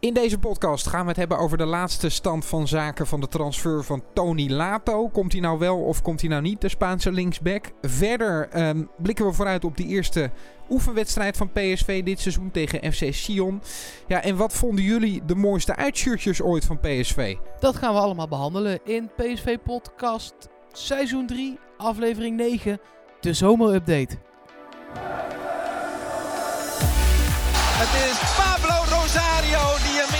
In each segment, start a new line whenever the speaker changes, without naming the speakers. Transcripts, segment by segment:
In deze podcast gaan we het hebben over de laatste stand van zaken van de transfer van Tony Lato. Komt hij nou wel of komt hij nou niet, de Spaanse linksback? Verder ehm, blikken we vooruit op die eerste oefenwedstrijd van PSV dit seizoen tegen FC Sion. Ja, en wat vonden jullie de mooiste uitshirtjes ooit van PSV?
Dat gaan we allemaal behandelen in PSV Podcast seizoen 3, aflevering 9, de zomerupdate.
Het is Pablo Rosario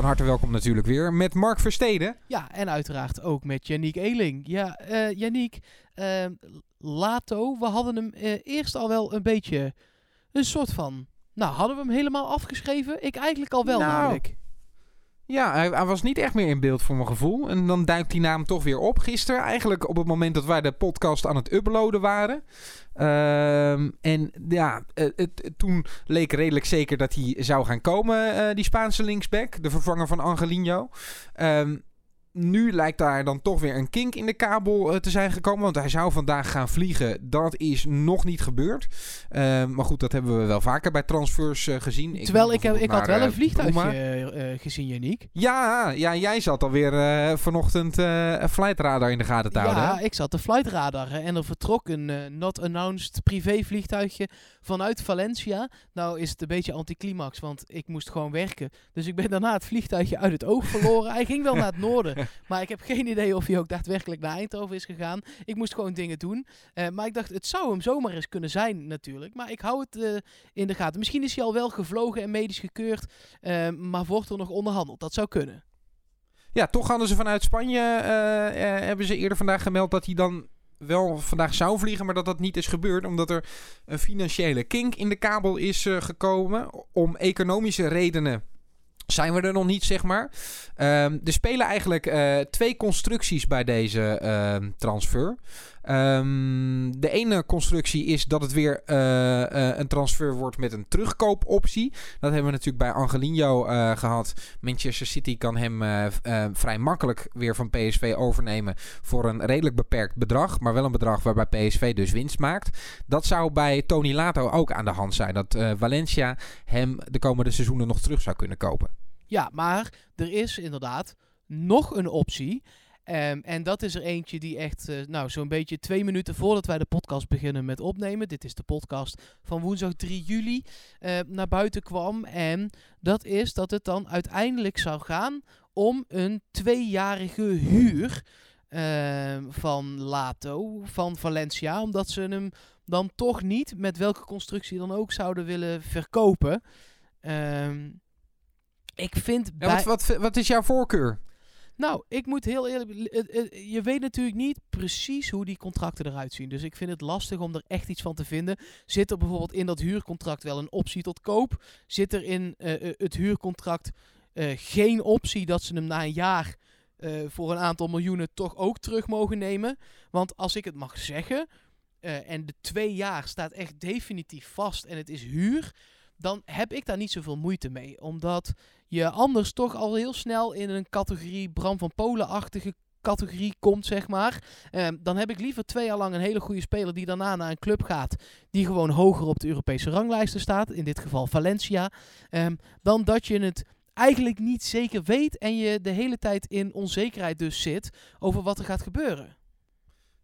Van harte welkom natuurlijk weer met Mark Versteden.
Ja, en uiteraard ook met Yannick Eeling. Ja, uh, Yannick, uh, Lato, we hadden hem uh, eerst al wel een beetje een soort van... Nou, hadden we hem helemaal afgeschreven? Ik eigenlijk al wel
nou,
namelijk.
Ja, hij, was niet echt meer in beeld voor mijn gevoel. En dan duikt die naam toch weer op. Gisteren, eigenlijk op het moment dat wij de podcast aan het uploaden waren. Uh, en ja, het, het, toen leek redelijk zeker dat hij zou gaan komen, uh, die Spaanse linksback. De vervanger van Angelino. Um, nu lijkt daar dan toch weer een kink in de kabel uh, te zijn gekomen. Want hij zou vandaag gaan vliegen. Dat is nog niet gebeurd. Uh, maar goed, dat hebben we wel vaker bij transfers uh, gezien.
Terwijl ik, ik, ik had wel een vliegtuigje gezien, Janiek.
Ja, ja, jij zat alweer vanochtend een flightradar in de gaten te houden.
Ja, ik zat de flightradar. En er vertrok een not-announced privévliegtuigje vanuit Valencia. Nou is het een beetje anticlimax, want ik moest gewoon werken. Dus ik ben daarna het vliegtuigje uit het oog verloren. hij ging wel naar het noorden. maar ik heb geen idee of hij ook daadwerkelijk naar Eindhoven is gegaan. Ik moest gewoon dingen doen. Uh, maar ik dacht, het zou hem zomaar eens kunnen zijn natuurlijk. Maar ik hou het uh, in de gaten. Misschien is hij al wel gevlogen en medisch gekeurd. Uh, maar wordt er nog onderhandeld. Dat zou kunnen.
Ja, toch hadden ze vanuit Spanje, hebben ze eerder vandaag gemeld dat hij dan wel vandaag zou vliegen, maar dat dat niet is gebeurd. Omdat er een financiële kink in de kabel is gekomen. Om economische redenen zijn we er nog niet, zeg maar. Um, er spelen eigenlijk uh, twee constructies bij deze uh, transfer. Um, de ene constructie is dat het weer uh, uh, een transfer wordt met een terugkoopoptie. Dat hebben we natuurlijk bij Angelino uh, gehad. Manchester City kan hem vrij makkelijk weer van PSV overnemen voor een redelijk beperkt bedrag. Maar wel een bedrag waarbij PSV dus winst maakt. Dat zou bij Tony Lato ook aan de hand zijn. Dat Valencia hem de komende seizoenen nog terug zou kunnen kopen.
Ja, maar er is inderdaad nog een optie. Um, en dat is er eentje die echt, uh, nou, zo'n beetje twee minuten voordat wij de podcast beginnen met opnemen. Dit is de podcast van woensdag 3 juli. Uh, naar buiten kwam. En dat is dat het dan uiteindelijk zou gaan om een tweejarige huur. Uh, van Lato, van Valencia. Omdat ze hem dan toch niet, met welke constructie dan ook, zouden willen verkopen. Um, ik vind.
Ja, bij... wat, wat, wat is jouw voorkeur?
Nou, ik moet heel eerlijk. Je weet natuurlijk niet precies hoe die contracten eruit zien. Dus ik vind het lastig om er echt iets van te vinden. Zit er bijvoorbeeld in dat huurcontract wel een optie tot koop? Zit er in het huurcontract geen optie dat ze hem na een jaar voor een aantal miljoenen toch ook terug mogen nemen? Want als ik het mag zeggen, en de twee jaar staat echt definitief vast en het is huur dan heb ik daar niet zoveel moeite mee. Omdat je anders toch al heel snel in een categorie Bram van Polen-achtige categorie komt, zeg maar. Um, dan heb ik liever twee jaar lang een hele goede speler die daarna naar een club gaat die gewoon hoger op de Europese ranglijsten staat, in dit geval Valencia, um, dan dat je het eigenlijk niet zeker weet en je de hele tijd in onzekerheid dus zit over wat er gaat gebeuren.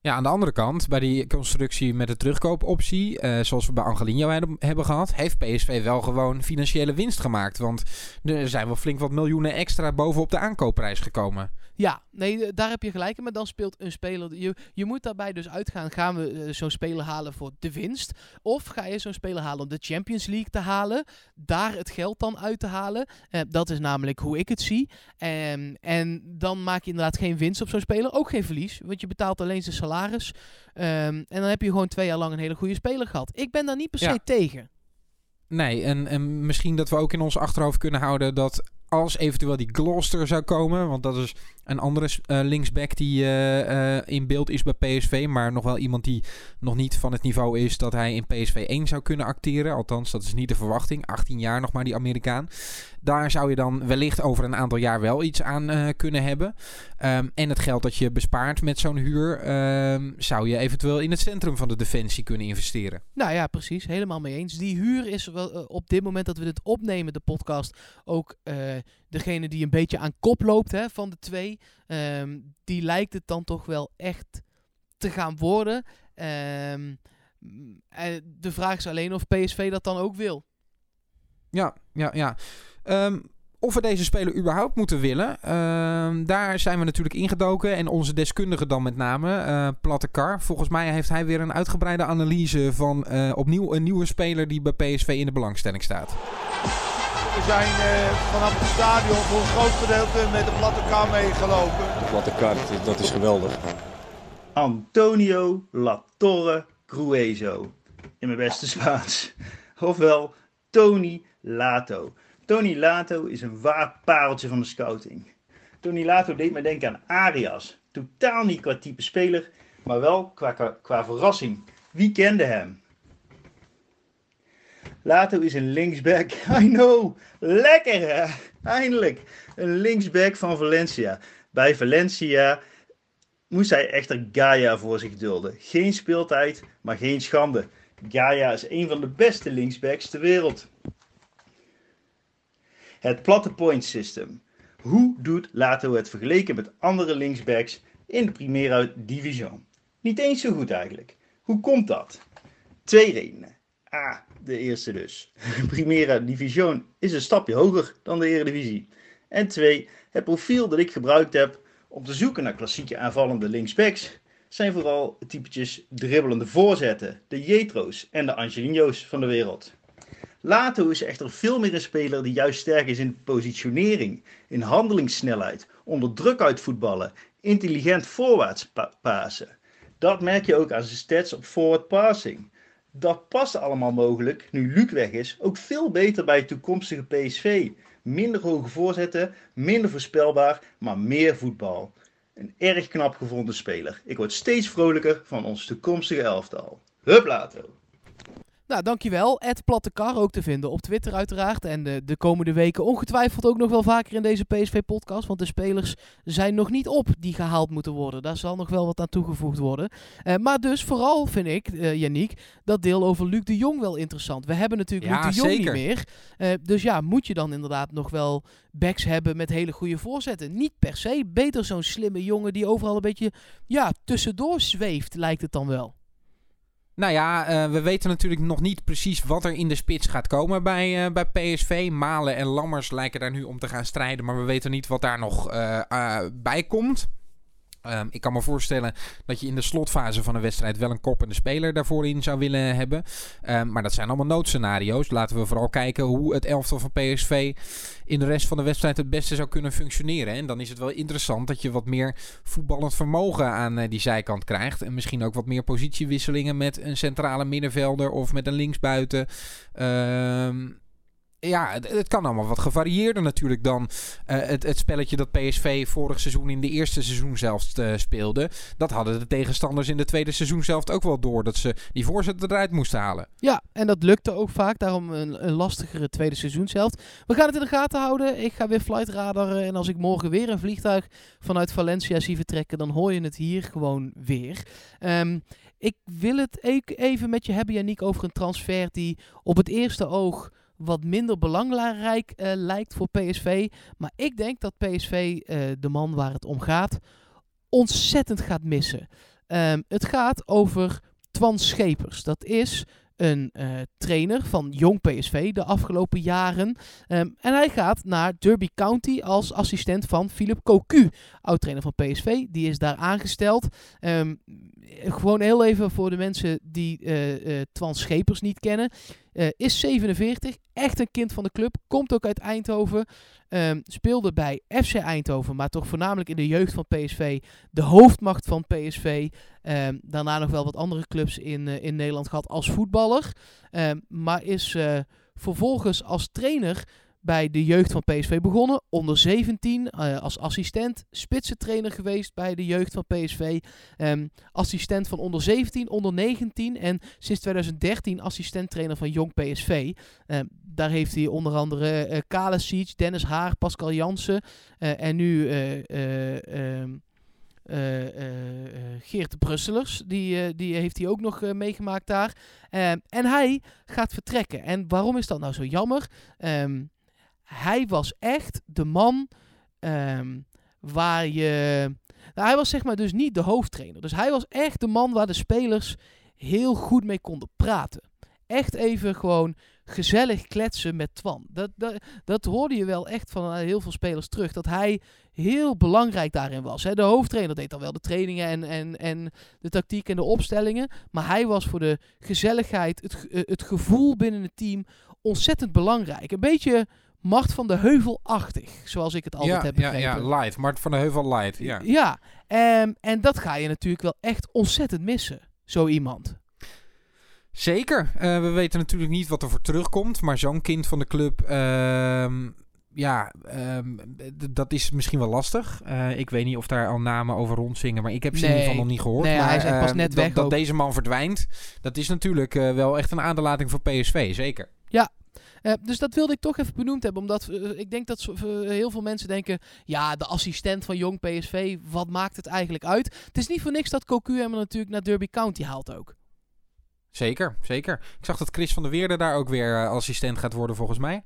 Ja, aan de andere kant, bij die constructie met de terugkoopoptie, uh, zoals we bij Angelino hebben gehad, heeft PSV wel gewoon financiële winst gemaakt. Want er zijn wel flink wat miljoenen extra bovenop de aankoopprijs gekomen.
Ja, nee, daar heb je gelijk in. Maar dan speelt een speler. Je, je moet daarbij dus uitgaan: gaan we uh, zo'n speler halen voor de winst? Of ga je zo'n speler halen om de Champions League te halen? Daar het geld dan uit te halen. Uh, dat is namelijk hoe ik het zie. Um, en dan maak je inderdaad geen winst op zo'n speler. Ook geen verlies, want je betaalt alleen zijn salaris. Um, en dan heb je gewoon twee jaar lang een hele goede speler gehad. Ik ben daar niet per se ja. tegen.
Nee, en, en misschien dat we ook in ons achterhoofd kunnen houden dat als eventueel die Gloucester zou komen. Want dat is een andere uh, linksback die uh, uh, in beeld is bij PSV. Maar nog wel iemand die nog niet van het niveau is dat hij in PSV 1 zou kunnen acteren. Althans, dat is niet de verwachting. 18 jaar nog maar, die Amerikaan. Daar zou je dan wellicht over een aantal jaar wel iets aan kunnen hebben. Um, en het geld dat je bespaart met zo'n huur, um, zou je eventueel in het centrum van de defensie kunnen investeren.
Nou ja, precies. Helemaal mee eens. Die huur is wel, op dit moment dat we dit opnemen, de podcast, ook degene die een beetje aan kop loopt hè, van de twee. Um, die lijkt het dan toch wel echt te gaan worden. Um, de vraag is alleen of PSV dat dan ook wil.
Ja, ja, ja. Um, of we deze speler überhaupt moeten willen, daar zijn we natuurlijk ingedoken. En onze deskundige dan met name, uh, Platte Kar. Volgens mij heeft hij weer een uitgebreide analyse van opnieuw een nieuwe speler die bij PSV in de belangstelling staat.
We zijn uh, vanaf het stadion voor een groot gedeelte met de platte kar meegelopen.
De platte kar, dat is geweldig.
Antonio Latorre Crueso. In mijn beste Spaans. Ofwel Tony Lato. Tony Lato is een waar pareltje van de scouting. Tony Lato deed mij denken aan Arias. Totaal niet qua type speler, maar wel qua, qua, qua verrassing. Wie kende hem? Lato is een linksback. I know. Lekker hè? Eindelijk. Een linksback van Valencia. Bij Valencia moest hij echter Gaia voor zich dulden. Geen speeltijd, maar geen schande. Gaia is een van de beste linksbacks ter wereld. Het platte point system. Hoe doet Lato het vergeleken met andere linksbacks in de Primera Division? Niet eens zo goed eigenlijk. Hoe komt dat? Twee redenen. De eerste dus. Primera Division is een stapje hoger dan de Eredivisie. En twee, het profiel dat ik gebruikt heb om te zoeken naar klassieke aanvallende linksbacks zijn vooral typetjes dribbelende voorzetten, de Jetro's en de Angelino's van de wereld. Lato is echter veel meer een speler die juist sterk is in positionering, in handelingssnelheid, onder druk uitvoetballen, intelligent voorwaarts pasen. Dat merk je ook aan zijn stats op forward passing dat past allemaal mogelijk, nu Luc weg is, ook veel beter bij het toekomstige PSV. Minder hoge voorzetten, minder voorspelbaar, maar meer voetbal. Een erg knap gevonden speler. Ik word steeds vrolijker van ons toekomstige elftal. Hup lato!
Nou, dankjewel. Ed Plattekar ook te vinden op Twitter uiteraard. En de, de komende weken ongetwijfeld ook nog wel vaker in deze PSV-podcast. Want de spelers zijn nog niet op die gehaald moeten worden. Daar zal nog wel wat aan toegevoegd worden. Uh, maar dus vooral vind ik, uh, Yannick, dat deel over Luc de Jong wel interessant. We hebben natuurlijk ja, Luc de Jong zeker. niet meer. Uh, dus ja, moet je dan inderdaad nog wel backs hebben met hele goede voorzetten? Niet per se. Beter zo'n slimme jongen die overal een beetje ja, tussendoor zweeft, lijkt het dan wel.
Nou ja, uh, we weten natuurlijk nog niet precies wat er in de spits gaat komen bij, uh, bij PSV. Malen en Lammers lijken daar nu om te gaan strijden, maar we weten niet wat daar nog uh, bij komt. Um, ik kan me voorstellen dat je in de slotfase van een wedstrijd wel een koppende speler daarvoor in zou willen hebben. Um, maar dat zijn allemaal noodscenario's. Laten we vooral kijken hoe het elftal van PSV in de rest van de wedstrijd het beste zou kunnen functioneren. En dan is het wel interessant dat je wat meer voetballend vermogen aan uh, die zijkant krijgt. En misschien ook wat meer positiewisselingen met een centrale middenvelder of met een linksbuiten. Um, ja, het, kan allemaal wat gevarieerder natuurlijk dan uh, het, het, spelletje dat PSV vorig seizoen in de eerste seizoen zelfs uh, speelde. Dat hadden de tegenstanders in de tweede seizoen zelf ook wel door. Dat ze die voorzetten eruit moesten halen.
Ja, en dat lukte ook vaak. Daarom een, een lastigere tweede seizoen zelf. We gaan het in de gaten houden. Ik ga weer flight radar. En als ik morgen weer een vliegtuig vanuit Valencia zie vertrekken, dan hoor je het hier gewoon weer. Um, ik wil het even met je hebben, Janiek, over een transfer die op het eerste oog wat minder belangrijk uh, lijkt voor PSV. Maar ik denk dat PSV, uh, de man waar het om gaat, ontzettend gaat missen. Um, het gaat over Twan Schepers. Dat is een uh, trainer van jong PSV de afgelopen jaren. Um, en hij gaat naar Derby County als assistent van Philip Cocu, oud-trainer van PSV. Die is daar aangesteld. Um, gewoon heel even voor de mensen die uh, Twan Schepers niet kennen. Uh, is 47, echt een kind van de club, komt ook uit Eindhoven. Um, speelde bij FC Eindhoven, maar toch voornamelijk in de jeugd van PSV. De hoofdmacht van PSV. Um, daarna nog wel wat andere clubs in, uh, in Nederland gehad als voetballer. Um, maar is uh, vervolgens als trainer bij de jeugd van PSV begonnen. Onder 17 eh, als assistent. Spitsentrainer geweest bij de jeugd van PSV. Ehm, assistent van onder 17, onder 19. En sinds 2013 assistent-trainer van Jong PSV. Ehm, daar heeft hij onder andere uh, Siege, Dennis Haar, Pascal Jansen. eh, en nu eh, eh, ehm, eh, eh, eh, Geert Brusselers. Die, die heeft hij ook nog meegemaakt daar. En hij gaat vertrekken. En waarom is dat nou zo jammer? Hij was echt de man ehm, waar je. Hij was zeg maar dus niet de hoofdtrainer. Dus hij was echt de man waar de spelers heel goed mee konden praten. Echt even gewoon gezellig kletsen met Twan. Dat, dat, dat hoorde je wel echt van eh, heel veel spelers terug. Dat hij heel belangrijk daarin was. Hè. De hoofdtrainer deed dan wel de trainingen en, en, en de tactiek en de opstellingen. Maar hij was voor de gezelligheid, het, eh, het gevoel binnen het team ontzettend belangrijk. Een beetje Macht van de Heuvel-achtig, zoals ik het altijd
ja,
heb
ja,
begrepen.
ja, light. Mart van de Heuvel light. Ja.
Ja, ehm, en dat ga je natuurlijk wel echt ontzettend missen. Zo iemand.
Zeker. Eh, we weten natuurlijk niet wat er voor terugkomt. Maar zo'n kind van de club. ehm, ja, ehm, dat is misschien wel lastig. Eh, ik weet niet of daar al namen over rondzingen. Maar ik heb ze in
Nee.
ieder geval nog niet gehoord.
Nee,
maar,
hij is echt pas net
dat,
weg
Dat
ook.
deze man verdwijnt. Dat is natuurlijk eh, wel echt een aderlating voor PSV. Zeker.
Eh, dus dat wilde ik toch even benoemd hebben. Omdat eh, ik denk dat zo- eh, heel veel mensen denken... Ja, de assistent van jong PSV, wat maakt het eigenlijk uit? Het is niet voor niks dat Cocu hem natuurlijk naar Derby County haalt ook.
Zeker, zeker. Ik zag dat Chris van der Weerde daar ook weer assistent gaat worden volgens mij.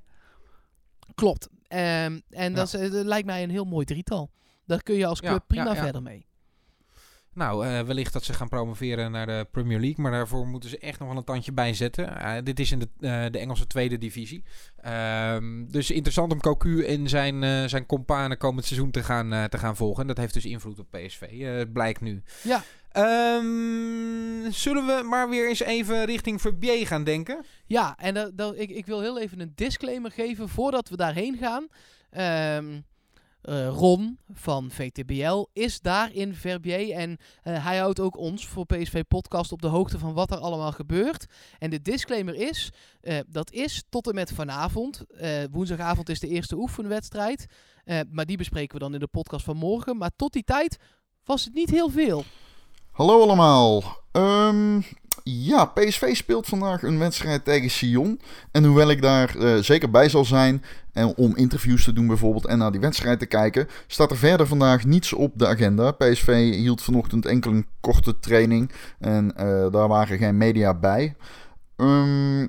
Klopt. Ehm, en dat, is, dat lijkt mij een heel mooi drietal. Daar kun je als
Ja,
club prima
ja.
verder mee.
Nou, eh, wellicht dat ze gaan promoveren naar de Premier League. Maar daarvoor moeten ze echt nog wel een tandje bijzetten. Eh, dit is in de, eh, de Engelse tweede divisie. Ehm, dus interessant om Cocu en zijn, zijn companen komend seizoen te gaan, te gaan volgen. En dat heeft dus invloed op PSV. blijkt nu.
Ja.
Ehm, zullen we maar weer eens even richting Verbier gaan denken?
Ja, en ik, ik wil heel even een disclaimer geven voordat we daarheen gaan. Ehm, eh, Ron van VTBL is daar in Verbier en eh, hij houdt ook ons voor PSV Podcast op de hoogte van wat er allemaal gebeurt. En de disclaimer is, eh, dat is tot en met vanavond. Woensdagavond is de eerste oefenwedstrijd, maar die bespreken we dan in de podcast van morgen. Maar tot die tijd was het niet heel veel.
Hallo allemaal. Ehm, ja, PSV speelt vandaag een wedstrijd tegen Sion. En hoewel ik daar eh, zeker bij zal zijn en om interviews te doen bijvoorbeeld en naar die wedstrijd te kijken, staat er verder vandaag niets op de agenda. PSV hield vanochtend enkel een korte training en eh, daar waren geen media bij. Ehm,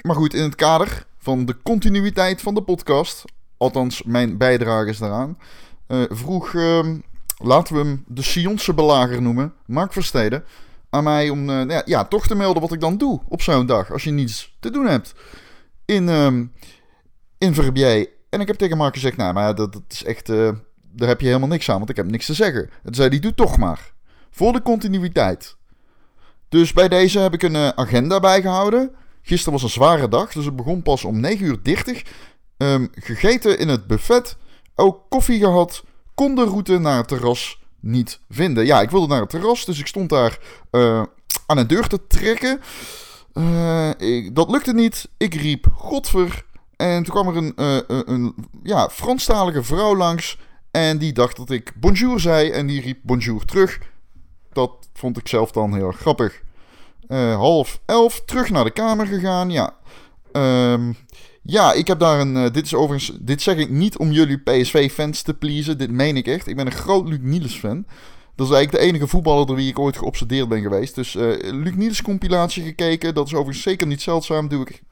maar goed, in het kader van de continuïteit van de podcast, althans mijn bijdrage is daaraan, eh, vroeg ehm, laten we hem de Sionse belager noemen, Mark Versteden, aan mij om eh, ja, ja, toch te melden wat ik dan doe op zo'n dag, als je niets te doen hebt. In, ehm in Verbier. En ik heb tegen Mark gezegd, nou, maar dat, is echt, eh, daar heb je helemaal niks aan, want ik heb niks te zeggen. En zei hij, doe toch maar. Voor de continuïteit. Dus bij deze heb ik een eh, agenda bijgehouden. Gisteren was een zware dag, dus het begon pas om 9 uur 30. Ehm, gegeten in het buffet, ook koffie gehad, kon de route naar het terras niet vinden. Ja, ik wilde naar het terras, dus ik stond daar eh, aan de deur te trekken. Eh, ik- dat lukte niet. Ik riep Godver. En toen kwam er een, eh, een, een ja, Franstalige vrouw langs. En die dacht dat ik bonjour zei. En die riep bonjour terug. Dat vond ik zelf dan heel grappig. Half elf, terug naar de kamer gegaan. Ja, Ehm, ja, ik heb daar een. eh, dit is overigens. Dit zeg ik niet om jullie PSV-fans te pleasen. Dit meen ik echt. Ik ben een groot Luc Niels-fan. Dat is eigenlijk de enige voetballer door wie ik ooit geobsedeerd ben geweest. Dus eh Luc Niels compilatie gekeken. Dat is overigens zeker niet zeldzaam. Doe ik.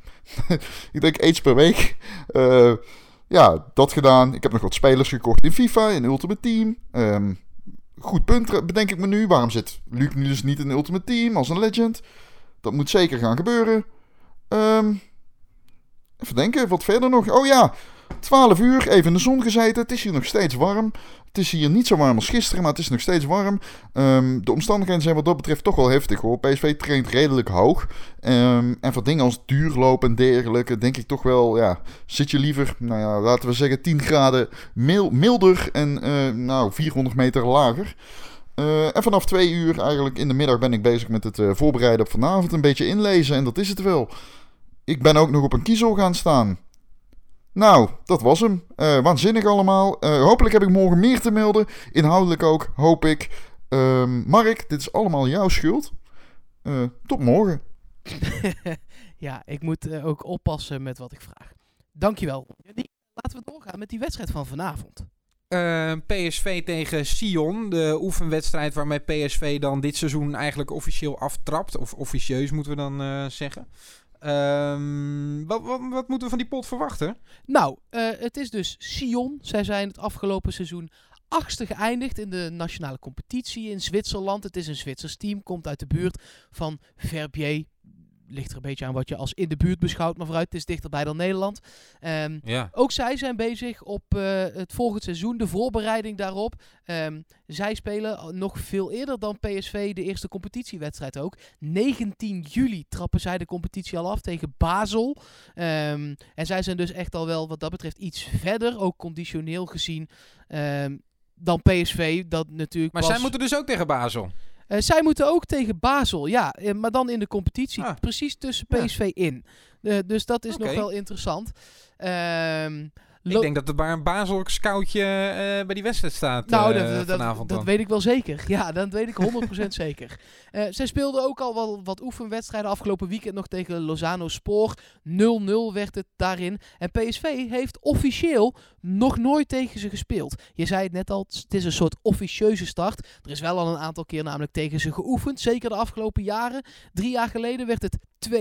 ik denk eens per week. Eh, ja, dat gedaan. Ik heb nog wat spelers gekocht in FIFA, in Ultimate Team. Ehm, goed punt, bedenk ik me nu. Waarom zit Luc Niels niet in Ultimate Team als een legend? Dat moet zeker gaan gebeuren. Ehm, even denken, wat verder nog? Oh ja, 12 uur, even in de zon gezeten. Het is hier nog steeds warm. Het is hier niet zo warm als gisteren, maar het is nog steeds warm. Ehm, de omstandigheden zijn wat dat betreft toch wel heftig hoor. PSV traint redelijk hoog. Ehm, en voor dingen als duurlopen en dergelijke, denk ik toch wel, ja, zit je liever, nou ja, laten we zeggen 10 graden mil- milder en eh, nou 400 meter lager. Eh, en vanaf twee uur eigenlijk in de middag ben ik bezig met het eh, voorbereiden op vanavond. Een beetje inlezen en dat is het wel. Ik ben ook nog op een kiezel gaan staan. Nou, dat was hem. Eh, waanzinnig allemaal. Eh, hopelijk heb ik morgen meer te melden. Inhoudelijk ook, hoop ik. Ehm, Mark, dit is allemaal jouw schuld. Eh, tot morgen.
ja, ik moet eh, ook oppassen met wat ik vraag. Dankjewel. Laten we doorgaan met die wedstrijd van vanavond.
Eh, PSV tegen Sion. De oefenwedstrijd waarmee PSV dan dit seizoen eigenlijk officieel aftrapt. Of officieus moeten we dan eh, zeggen. Ehm, wat, wat, wat moeten we van die pot verwachten?
Nou, eh, het is dus Sion. Zij zijn het afgelopen seizoen achtste geëindigd in de nationale competitie in Zwitserland. Het is een Zwitsers team, komt uit de buurt van Verbier. Ligt er een beetje aan wat je als in de buurt beschouwt, maar vooruit, het is dichterbij dan Nederland. Ehm,
Ja.
ook zij zijn bezig op eh, het volgend seizoen, de voorbereiding daarop. Ehm, zij spelen nog veel eerder dan PSV de eerste competitiewedstrijd ook. 19 juli trappen zij de competitie al af tegen Basel. Ehm, en zij zijn dus echt al wel wat dat betreft iets verder, ook conditioneel gezien, dan PSV. Dat natuurlijk
Maar zij moeten dus ook tegen Basel.
Eh, zij moeten ook tegen Basel, ja, eh, maar dan in de competitie.
Ah.
Precies tussen
Ja.
PSV in. Dus dat is nog wel interessant. Ehm,
Ik denk dat er maar een Basel scoutje eh, bij die wedstrijd staat
nou, dat, dat, dat,
vanavond
dat
dan.
weet ik wel zeker. Ja, dat weet ik 100% zeker. Zij speelden ook al wel wat oefenwedstrijden. Afgelopen weekend nog tegen Lozano Spoor. 0-0 werd het daarin. En PSV heeft officieel nog nooit tegen ze gespeeld. Je zei het net al, het is een soort officieuze start. Er is wel al een aantal keer namelijk tegen ze geoefend. Zeker de afgelopen jaren. Drie jaar geleden werd het 2-1.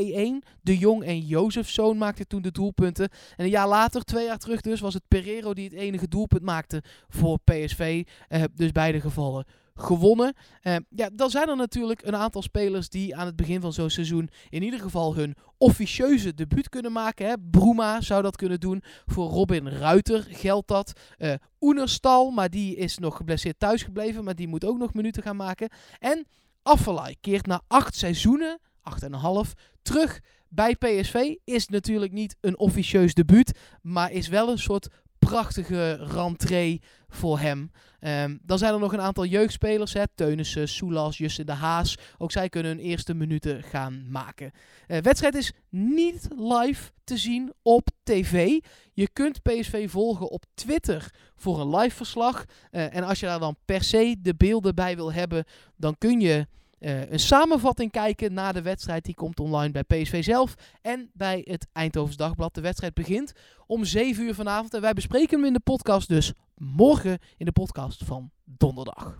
De Jong en Jozefzoon maakten toen de doelpunten. En een jaar later, twee jaar terug dus, was het Pereiro die het enige doelpunt maakte voor PSV. Eh, dus beide gevallen gewonnen. Eh, ja, dan zijn er natuurlijk een aantal spelers die aan het begin van zo'n seizoen in ieder geval hun officieuze debuut kunnen maken. Hè. Bruma zou dat kunnen doen. Voor Robin Ruiter geldt dat. Eh Oenerstal, maar die is nog geblesseerd thuisgebleven, maar die moet ook nog minuten gaan maken. En Affelay keert na acht seizoenen, acht en een half, terug bij PSV. Is natuurlijk niet een officieus debuut, maar is wel een soort prachtige rentree voor hem. Ehm, dan zijn er nog een aantal jeugdspelers. Hè. Teunissen, Soulas, Justin de Haas. Ook zij kunnen hun eerste minuten gaan maken. De wedstrijd is niet live te zien op tv. Je kunt PSV volgen op Twitter voor een live verslag. Eh, en als je daar dan per se de beelden bij wil hebben, dan kun je eh, een samenvatting kijken na de wedstrijd. Die komt online bij PSV zelf en bij het Eindhovens Dagblad. De wedstrijd begint om 7 uur vanavond. En wij bespreken hem in de podcast dus morgen in de podcast van donderdag.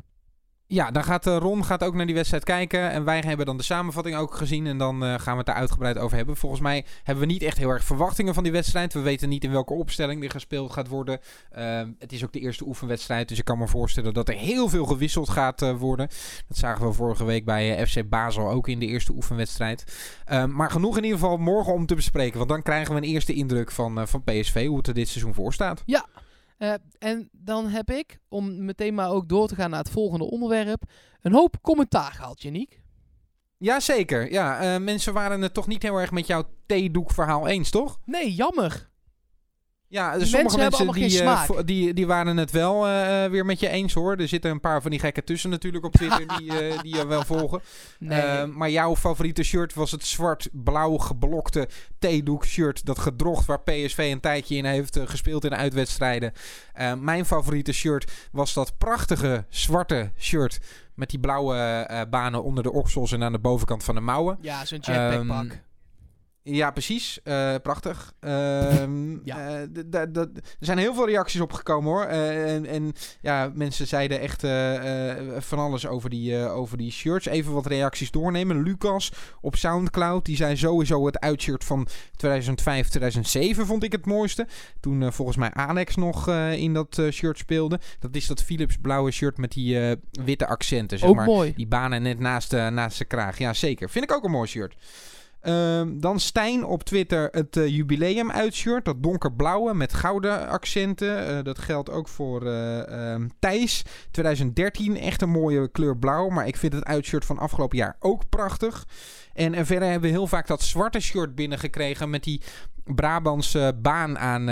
Ja, dan gaat eh, Ron gaat ook naar die wedstrijd kijken. En wij hebben dan de samenvatting ook gezien. En dan eh, gaan we het daar uitgebreid over hebben. Volgens mij hebben we niet echt heel erg verwachtingen van die wedstrijd. We weten niet in welke opstelling die gespeeld gaat worden. Ehm, het is ook de eerste oefenwedstrijd. Dus ik kan me voorstellen dat er heel veel gewisseld gaat eh, worden. Dat zagen we vorige week bij eh, FC Basel ook in de eerste oefenwedstrijd. Ehm, maar genoeg in ieder geval morgen om te bespreken. Want dan krijgen we een eerste indruk van, eh, van PSV. Hoe het er dit seizoen voor staat.
Eh, en dan heb ik, om meteen maar ook door te gaan naar het volgende onderwerp, een hoop commentaar gehaald, Janiek.
Jazeker. Ja, eh, mensen waren het toch niet heel erg met jouw theedoekverhaal eens, toch?
Nee, jammer.
Ja, dus sommige
mensen
die, eh, die, die waren het wel eh, eh, weer met je eens hoor. Er zitten een paar van die gekken tussen natuurlijk op Twitter die, die je wel volgen.
Nee.
Maar jouw favoriete shirt was het zwart-blauw geblokte theedoek shirt. Dat gedrocht waar PSV een tijdje in heeft gespeeld in uitwedstrijden. Mijn favoriete shirt was dat prachtige zwarte shirt. Met die blauwe banen onder de oksels en aan de bovenkant van de mouwen.
ja, zo'n jetpackpak.
Ehm, Ja, precies. Eh, prachtig. Ehm,
Ja.
eh, er zijn heel veel reacties op gekomen hoor. Eh, en, en ja, mensen zeiden echt van alles over die, over die shirts. Even wat reacties doornemen. Lucas op Soundcloud, die zei sowieso het uitshirt van 2005, 2007 vond ik het mooiste. Toen volgens mij Alex nog in dat shirt speelde. Dat is dat Philips blauwe shirt met die witte accenten, zeg
ook
maar.
mooi.
Die banen net naast de, naast de kraag. Ja, zeker. Vind ik ook een mooi shirt. Ehm, dan Stijn op Twitter het eh, jubileum uitshirt. Dat donkerblauwe met gouden accenten. Eh, dat geldt ook voor eh, ehm, Thijs. 2013 echt een mooie kleur blauw. Maar ik vind het uitshirt van afgelopen jaar ook prachtig. En, en verder hebben we heel vaak dat zwarte shirt binnengekregen met die Brabantse baan aan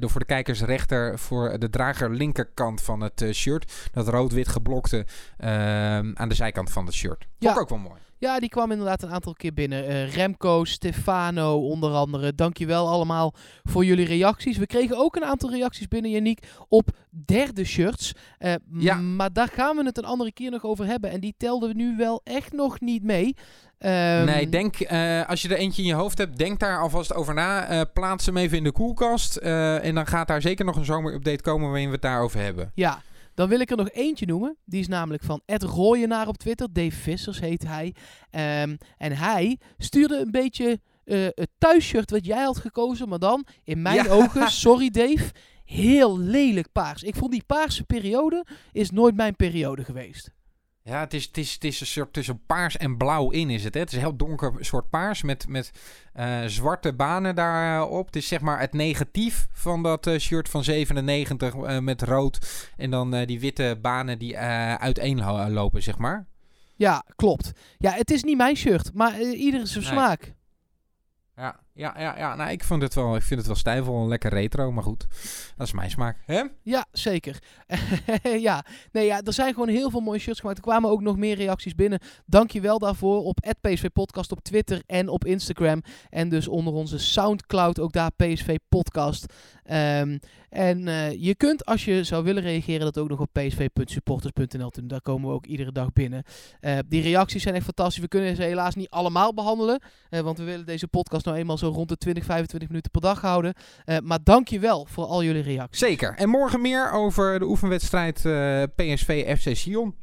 de voor de kijkers rechter voor de drager linkerkant van het shirt. Dat rood-wit geblokte ehm, aan de zijkant van het shirt.
Ja.
ik ook wel mooi.
Ja, die kwam inderdaad een aantal keer binnen. Eh, Remco, Stefano onder andere. Dankjewel allemaal voor jullie reacties. We kregen ook een aantal reacties binnen, Yannick, op derde shirts. Eh,
Ja.
Maar daar gaan we het een andere keer nog over hebben. En die telden we nu wel echt nog niet mee. Ehm,
nee, denk, eh, als je er eentje in je hoofd hebt, denk daar alvast over na. Plaats hem even in de koelkast. en dan gaat daar zeker nog een zomerupdate komen waarin we het daarover hebben.
Ja, dan wil ik er nog eentje noemen. Die is namelijk van Ed Rooyenaar op Twitter. Dave Vissers heet hij. Ehm, en hij stuurde een beetje eh, het thuisshirt wat jij had gekozen. Maar dan, in mijn
Ja.
ogen, sorry Dave, heel lelijk paars. Ik vond die paarse periode is nooit mijn periode geweest.
Ja, het is, het, is, het is een soort tussen paars en blauw in is het. Hè? Het is een heel donker soort paars met, met eh, zwarte banen daarop. Het is zeg maar het negatief van dat eh, shirt van 97 eh, met rood. En dan die witte banen die uiteenlopen, zeg maar.
Ja, klopt. Ja, het is niet mijn shirt, maar eh, ieder zijn
Nee.
smaak.
Ja, ja, ja, ja. Nou, ik, vond het wel, ik vind het wel stijfel, lekker retro, maar goed. Dat is mijn smaak. Hè?
Ja, zeker. ja. Nee, ja, er zijn gewoon heel veel mooie shirts gemaakt. Er kwamen ook nog meer reacties binnen. Dank je wel daarvoor op PSV Podcast op Twitter en op Instagram. En dus onder onze Soundcloud ook daar PSV Podcast. Ehm, en eh, je kunt, als je zou willen reageren, dat ook nog op psv.supporters.nl doen. Daar komen we ook iedere dag binnen. Eh, die reacties zijn echt fantastisch. We kunnen ze helaas niet allemaal behandelen. eh, want we willen deze podcast nou eenmaal zo rond de 20, 25 minuten per dag houden. Eh, maar dank je wel voor al jullie reacties.
Zeker. En morgen meer over de oefenwedstrijd eh, PSV FC Sion.